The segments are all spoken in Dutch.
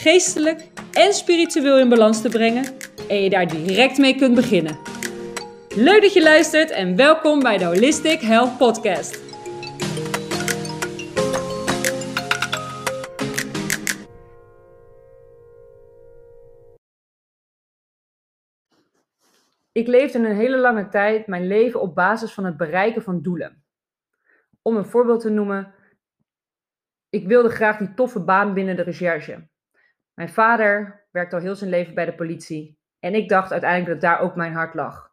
geestelijk en spiritueel in balans te brengen en je daar direct mee kunt beginnen. Leuk dat je luistert en welkom bij de Holistic Health Podcast. Ik leefde een hele lange tijd mijn leven op basis van het bereiken van doelen. Om een voorbeeld te noemen, ik wilde graag die toffe baan binnen de recherche. Mijn vader werkte al heel zijn leven bij de politie. En ik dacht uiteindelijk dat daar ook mijn hart lag.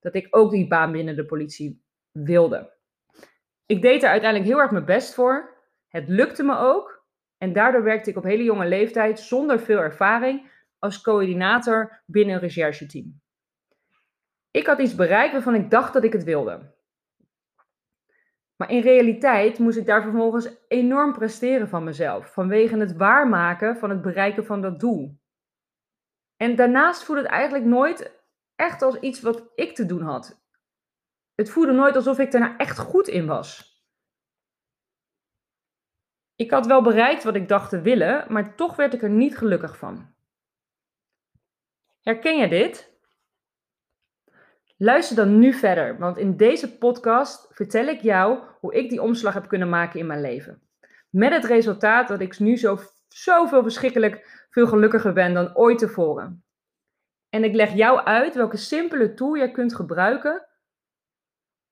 Dat ik ook die baan binnen de politie wilde. Ik deed er uiteindelijk heel erg mijn best voor. Het lukte me ook. En daardoor werkte ik op hele jonge leeftijd zonder veel ervaring als coördinator binnen een rechercheteam. Ik had iets bereikt waarvan ik dacht dat ik het wilde. Maar in realiteit moest ik daar vervolgens enorm presteren van mezelf, vanwege het waarmaken van het bereiken van dat doel. En daarnaast voelde het eigenlijk nooit echt als iets wat ik te doen had. Het voelde nooit alsof ik er nou echt goed in was. Ik had wel bereikt wat ik dacht te willen, maar toch werd ik er niet gelukkig van. Herken je dit? Luister dan nu verder, want in deze podcast vertel ik jou hoe ik die omslag heb kunnen maken in mijn leven. Met het resultaat dat ik nu zo, zoveel verschrikkelijk veel gelukkiger ben dan ooit tevoren. En ik leg jou uit welke simpele tool je kunt gebruiken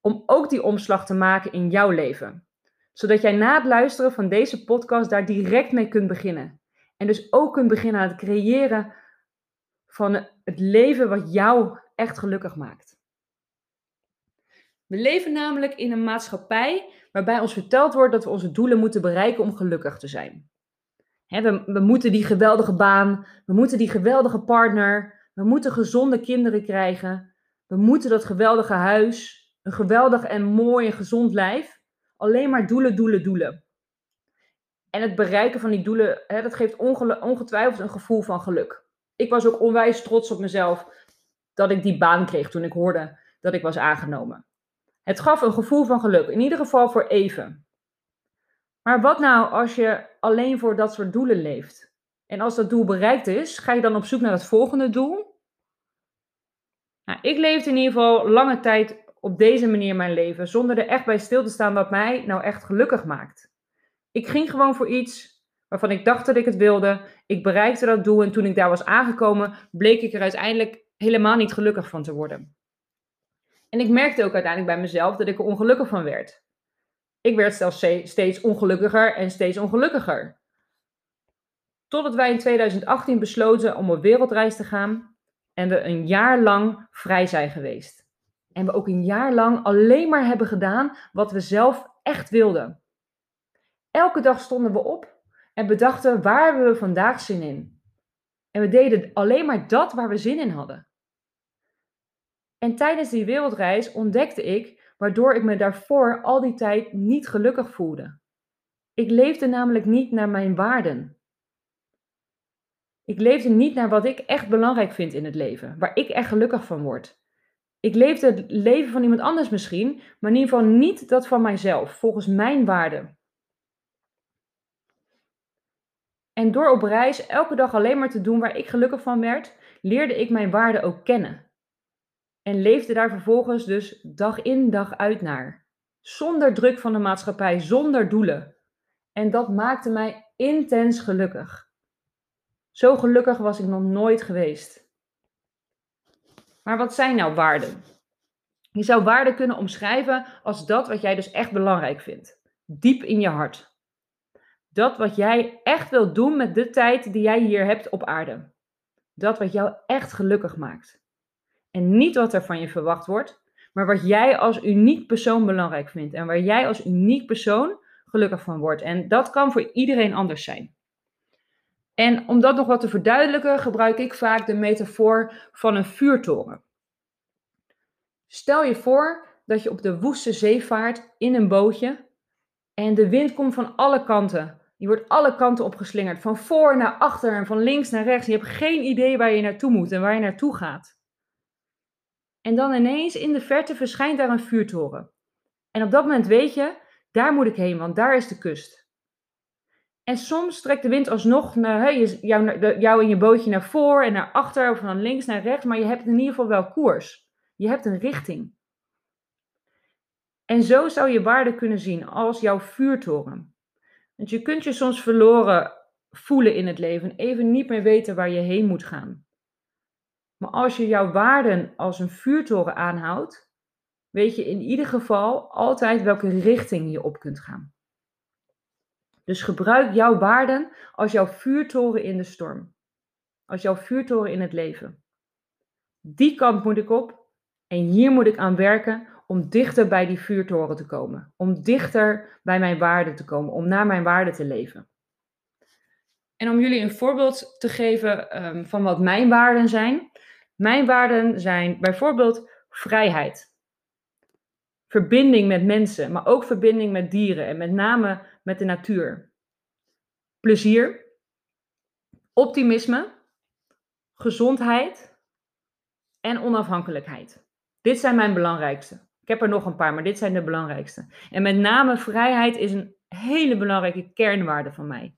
om ook die omslag te maken in jouw leven. Zodat jij na het luisteren van deze podcast daar direct mee kunt beginnen. En dus ook kunt beginnen aan het creëren van het leven wat jou echt gelukkig maakt. We leven namelijk in een maatschappij waarbij ons verteld wordt dat we onze doelen moeten bereiken om gelukkig te zijn. we, moeten die geweldige baan, we moeten die geweldige partner, we moeten gezonde kinderen krijgen, we moeten dat geweldige huis, een geweldig en mooi en gezond lijf. Alleen maar doelen, doelen, doelen. En het bereiken van die doelen, dat geeft ongetwijfeld een gevoel van geluk. Ik was ook onwijs trots op mezelf dat ik die baan kreeg toen ik hoorde dat ik was aangenomen. Het gaf een gevoel van geluk, in ieder geval voor even. Maar wat nou als je alleen voor dat soort doelen leeft? En als dat doel bereikt is, ga je dan op zoek naar het volgende doel? Nou, ik leefde in ieder geval lange tijd op deze manier mijn leven, zonder er echt bij stil te staan wat mij nou echt gelukkig maakt. Ik ging gewoon voor iets waarvan ik dacht dat ik het wilde. Ik bereikte dat doel en toen ik daar was aangekomen, bleek ik er uiteindelijk helemaal niet gelukkig van te worden. En ik merkte ook uiteindelijk bij mezelf dat ik er ongelukkig van werd. Ik werd zelfs steeds ongelukkiger en steeds ongelukkiger. Totdat wij in 2018 besloten om op wereldreis te gaan en we een jaar lang vrij zijn geweest. En we ook een jaar lang alleen maar hebben gedaan wat we zelf echt wilden. Elke dag stonden we op en bedachten waar we vandaag zin in. En we deden alleen maar dat waar we zin in hadden. En tijdens die wereldreis ontdekte ik waardoor ik me daarvoor al die tijd niet gelukkig voelde. Ik leefde namelijk niet naar mijn waarden. Ik leefde niet naar wat ik echt belangrijk vind in het leven, waar ik echt gelukkig van word. Ik leefde het leven van iemand anders misschien, maar in ieder geval niet dat van mijzelf, volgens mijn waarden. En door op reis elke dag alleen maar te doen waar ik gelukkig van werd, leerde ik mijn waarden ook kennen. En leefde daar vervolgens dus dag in dag uit naar. Zonder druk van de maatschappij, zonder doelen. En dat maakte mij intens gelukkig. Zo gelukkig was ik nog nooit geweest. Maar wat zijn nou waarden? Je zou waarden kunnen omschrijven als dat wat jij dus echt belangrijk vindt. Diep in je hart. Dat wat jij echt wilt doen met de tijd die jij hier hebt op aarde. Dat wat jou echt gelukkig maakt. En niet wat er van je verwacht wordt, maar wat jij als uniek persoon belangrijk vindt. En waar jij als uniek persoon gelukkig van wordt. En dat kan voor iedereen anders zijn. En om dat nog wat te verduidelijken, gebruik ik vaak de metafoor van een vuurtoren. Stel je voor dat je op de woeste zee vaart in een bootje en de wind komt van alle kanten. Je wordt alle kanten opgeslingerd, van voor naar achter en van links naar rechts. Je hebt geen idee waar je naartoe moet en waar je naartoe gaat. En dan ineens in de verte verschijnt daar een vuurtoren. En op dat moment weet je, daar moet ik heen, want daar is de kust. En soms trekt de wind alsnog naar, jou, jou in je bootje naar voor en naar achter of van links naar rechts, maar je hebt in ieder geval wel koers. Je hebt een richting. En zo zou je waarde kunnen zien als jouw vuurtoren. Want je kunt je soms verloren voelen in het leven, even niet meer weten waar je heen moet gaan. Maar als je jouw waarden als een vuurtoren aanhoudt, weet je in ieder geval altijd welke richting je op kunt gaan. Dus gebruik jouw waarden als jouw vuurtoren in de storm. Als jouw vuurtoren in het leven. Die kant moet ik op en hier moet ik aan werken om dichter bij die vuurtoren te komen. Om dichter bij mijn waarden te komen. Om naar mijn waarden te leven. En om jullie een voorbeeld te geven um, van wat mijn waarden zijn. Mijn waarden zijn bijvoorbeeld vrijheid. Verbinding met mensen, maar ook verbinding met dieren en met name met de natuur. Plezier, optimisme, gezondheid en onafhankelijkheid. Dit zijn mijn belangrijkste. Ik heb er nog een paar, maar dit zijn de belangrijkste. En met name vrijheid is een hele belangrijke kernwaarde van mij.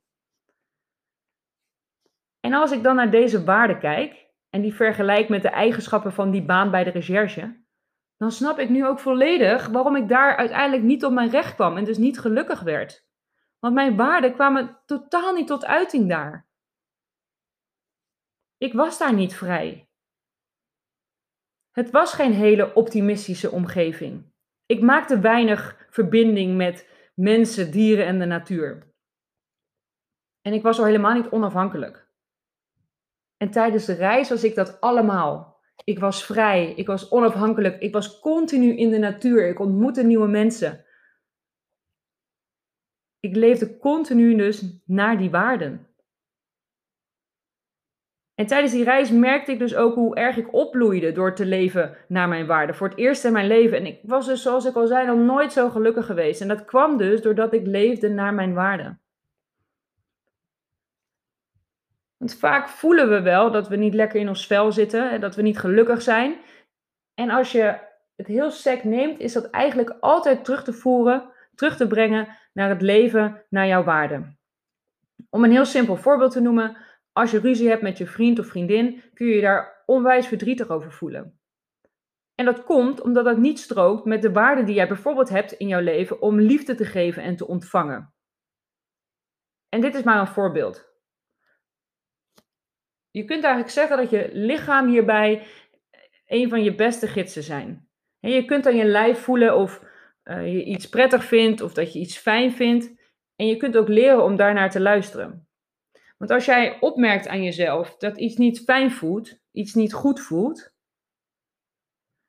En als ik dan naar deze waarde kijk en die vergelijk met de eigenschappen van die baan bij de recherche, dan snap ik nu ook volledig waarom ik daar uiteindelijk niet op mijn recht kwam en dus niet gelukkig werd. Want mijn waarden kwamen totaal niet tot uiting daar. Ik was daar niet vrij. Het was geen hele optimistische omgeving. Ik maakte weinig verbinding met mensen, dieren en de natuur. En ik was al helemaal niet onafhankelijk. En tijdens de reis was ik dat allemaal. Ik was vrij, ik was onafhankelijk, ik was continu in de natuur, ik ontmoette nieuwe mensen. Ik leefde continu dus naar die waarden. En tijdens die reis merkte ik dus ook hoe erg ik opbloeide door te leven naar mijn waarden. Voor het eerst in mijn leven. En ik was dus, zoals ik al zei, nog nooit zo gelukkig geweest. En dat kwam dus doordat ik leefde naar mijn waarden. Want vaak voelen we wel dat we niet lekker in ons vel zitten en dat we niet gelukkig zijn. En als je het heel sec neemt, is dat eigenlijk altijd terug te voeren, terug te brengen naar het leven, naar jouw waarden. Om een heel simpel voorbeeld te noemen, als je ruzie hebt met je vriend of vriendin, kun je je daar onwijs verdrietig over voelen. En dat komt omdat dat niet strookt met de waarden die jij bijvoorbeeld hebt in jouw leven om liefde te geven en te ontvangen. En dit is maar een voorbeeld. Je kunt eigenlijk zeggen dat je lichaam hierbij een van je beste gidsen zijn. Je kunt aan je lijf voelen of uh, je iets prettig vindt of dat je iets fijn vindt. En je kunt ook leren om daarnaar te luisteren. Want als jij opmerkt aan jezelf dat iets niet fijn voelt, iets niet goed voelt,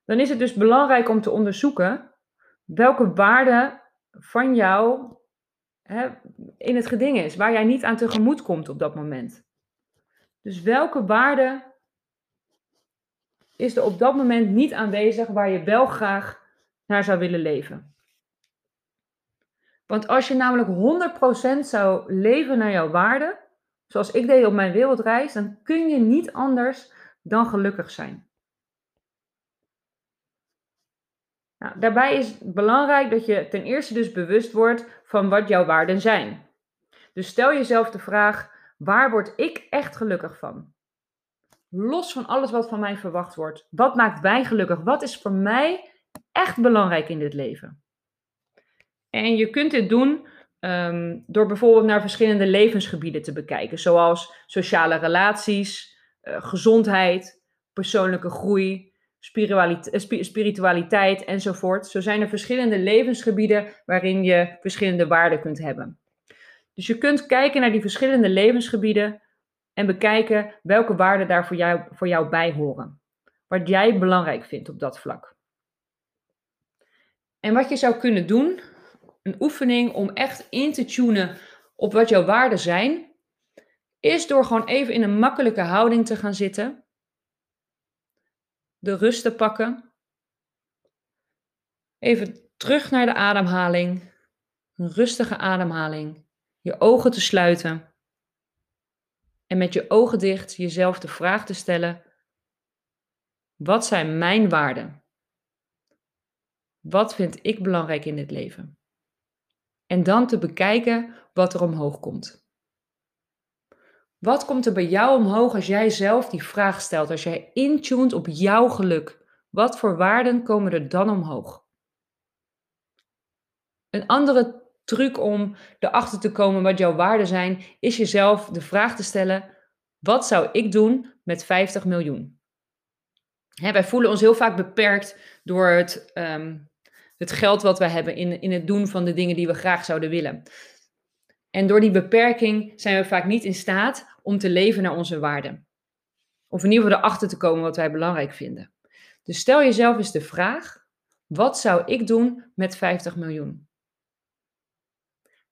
dan is het dus belangrijk om te onderzoeken welke waarde van jou hè, in het geding is, waar jij niet aan tegemoet komt op dat moment. Dus welke waarde is er op dat moment niet aanwezig waar je wel graag naar zou willen leven? Want als je namelijk 100% zou leven naar jouw waarde, zoals ik deed op mijn wereldreis, dan kun je niet anders dan gelukkig zijn. Nou, daarbij is het belangrijk dat je ten eerste dus bewust wordt van wat jouw waarden zijn. Dus stel jezelf de vraag: waar word ik echt gelukkig van? Los van alles wat van mij verwacht wordt. Wat maakt mij gelukkig? Wat is voor mij echt belangrijk in dit leven? En je kunt dit doen Ehm, door bijvoorbeeld naar verschillende levensgebieden te bekijken, zoals sociale relaties, uh, gezondheid, persoonlijke groei, eh, spiritualiteit enzovoort. Zo zijn er verschillende levensgebieden waarin je verschillende waarden kunt hebben. Dus je kunt kijken naar die verschillende levensgebieden en bekijken welke waarden daar voor jou, voor jou bij horen. Wat jij belangrijk vindt op dat vlak. En wat je zou kunnen doen een oefening om echt in te tunen op wat jouw waarden zijn, is door gewoon even in een makkelijke houding te gaan zitten. De rust te pakken. Even terug naar de ademhaling. Een rustige ademhaling. Je ogen te sluiten. En met je ogen dicht jezelf de vraag te stellen: wat zijn mijn waarden? Wat vind ik belangrijk in dit leven? En dan te bekijken wat er omhoog komt. Wat komt er bij jou omhoog als jij zelf die vraag stelt, als jij intuned op jouw geluk? Wat voor waarden komen er dan omhoog? Een andere truc om erachter te komen wat jouw waarden zijn, is jezelf de vraag te stellen: wat zou ik doen met 50 miljoen? wij voelen ons heel vaak beperkt door het, ehm, het geld wat we hebben in, in het doen van de dingen die we graag zouden willen. En door die beperking zijn we vaak niet in staat om te leven naar onze waarden. Of in ieder geval erachter te komen wat wij belangrijk vinden. Dus stel jezelf eens de vraag: wat zou ik doen met 50 miljoen?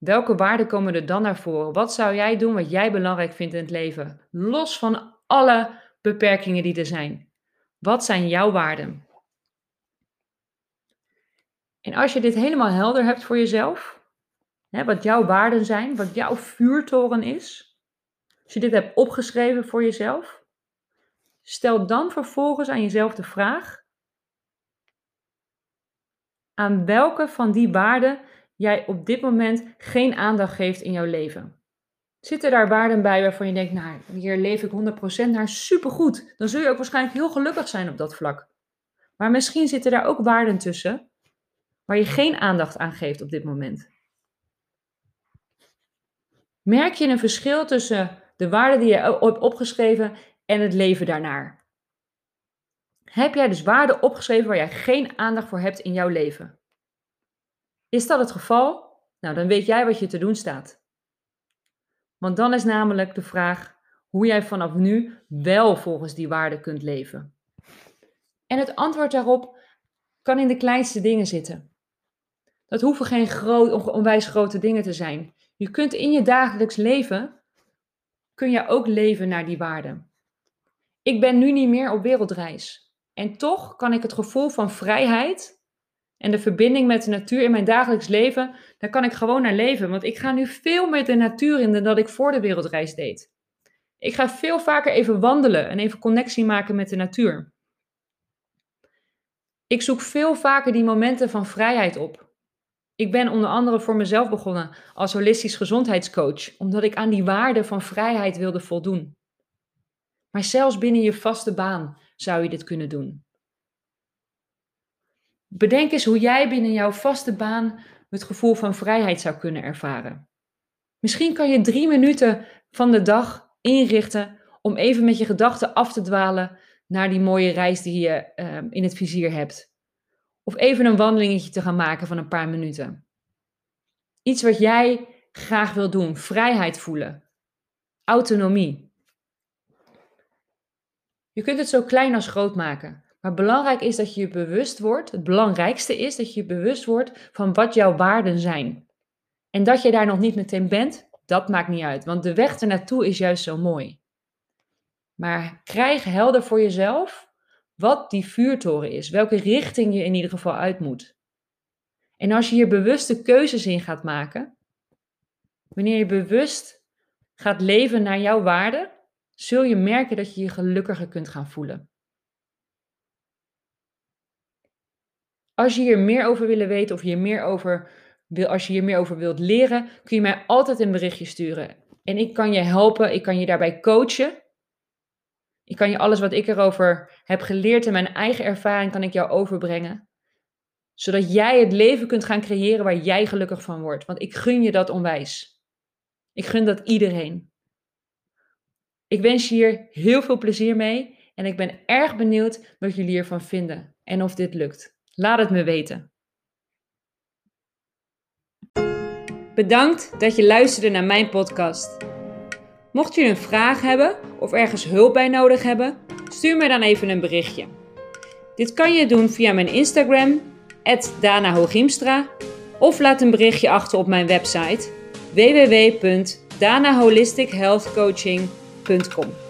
Welke waarden komen er dan naar voren? Wat zou jij doen wat jij belangrijk vindt in het leven? Los van alle beperkingen die er zijn. Wat zijn jouw waarden? En als je dit helemaal helder hebt voor jezelf, hè, wat jouw waarden zijn, wat jouw vuurtoren is, als je dit hebt opgeschreven voor jezelf, stel dan vervolgens aan jezelf de vraag: aan welke van die waarden jij op dit moment geen aandacht geeft in jouw leven? Zitten daar waarden bij waarvan je denkt, nou, hier leef ik 100% naar supergoed. Dan zul je ook waarschijnlijk heel gelukkig zijn op dat vlak. Maar misschien zitten daar ook waarden tussen waar je geen aandacht aan geeft op dit moment. Merk je een verschil tussen de waarden die je hebt opgeschreven en het leven daarnaar. Heb jij dus waarden opgeschreven waar jij geen aandacht voor hebt in jouw leven? Is dat het geval? Nou, dan weet jij wat je te doen staat. Want dan is namelijk de vraag hoe jij vanaf nu wel volgens die waarden kunt leven. En het antwoord daarop kan in de kleinste dingen zitten. Dat hoeven geen groot, onwijs grote dingen te zijn. Je kunt in je dagelijks leven kun je ook leven naar die waarden. Ik ben nu niet meer op wereldreis. En toch kan ik het gevoel van vrijheid en de verbinding met de natuur in mijn dagelijks leven, daar kan ik gewoon naar leven. Want ik ga nu veel meer de natuur in dan dat ik voor de wereldreis deed. Ik ga veel vaker even wandelen en even connectie maken met de natuur. Ik zoek veel vaker die momenten van vrijheid op. Ik ben onder andere voor mezelf begonnen als holistisch gezondheidscoach, omdat ik aan die waarde van vrijheid wilde voldoen. Maar zelfs binnen je vaste baan zou je dit kunnen doen. Bedenk eens hoe jij binnen jouw vaste baan het gevoel van vrijheid zou kunnen ervaren. Misschien kan je drie minuten van de dag inrichten om even met je gedachten af te dwalen naar die mooie reis die je uh, in het vizier hebt. Of even een wandelingetje te gaan maken van een paar minuten. Iets wat jij graag wil doen. Vrijheid voelen. Autonomie. Je kunt het zo klein als groot maken. Maar belangrijk is dat je je bewust wordt. Het belangrijkste is dat je je bewust wordt van wat jouw waarden zijn. En dat je daar nog niet meteen bent, dat maakt niet uit. Want de weg ernaartoe is juist zo mooi. Maar krijg helder voor jezelf wat die vuurtoren is, welke richting je in ieder geval uit moet. En als je hier bewuste keuzes in gaat maken, wanneer je bewust gaat leven naar jouw waarden, zul je merken dat je je gelukkiger kunt gaan voelen. Als je hier meer over willen weten of je meer over wil, als je hier meer over wilt leren, kun je mij altijd een berichtje sturen. En ik kan je helpen, ik kan je daarbij coachen. Ik kan je alles wat ik erover heb geleerd en mijn eigen ervaring kan ik jou overbrengen. Zodat jij het leven kunt gaan creëren waar jij gelukkig van wordt. Want ik gun je dat onwijs. Ik gun dat iedereen. Ik wens je hier heel veel plezier mee en ik ben erg benieuwd wat jullie hiervan vinden en of dit lukt. Laat het me weten. Bedankt dat je luisterde naar mijn podcast. Mocht je een vraag hebben of ergens hulp bij nodig hebben, stuur me dan even een berichtje. Dit kan je doen via mijn Instagram, Dana of laat een berichtje achter op mijn website www danaholistichealthcoaching.com.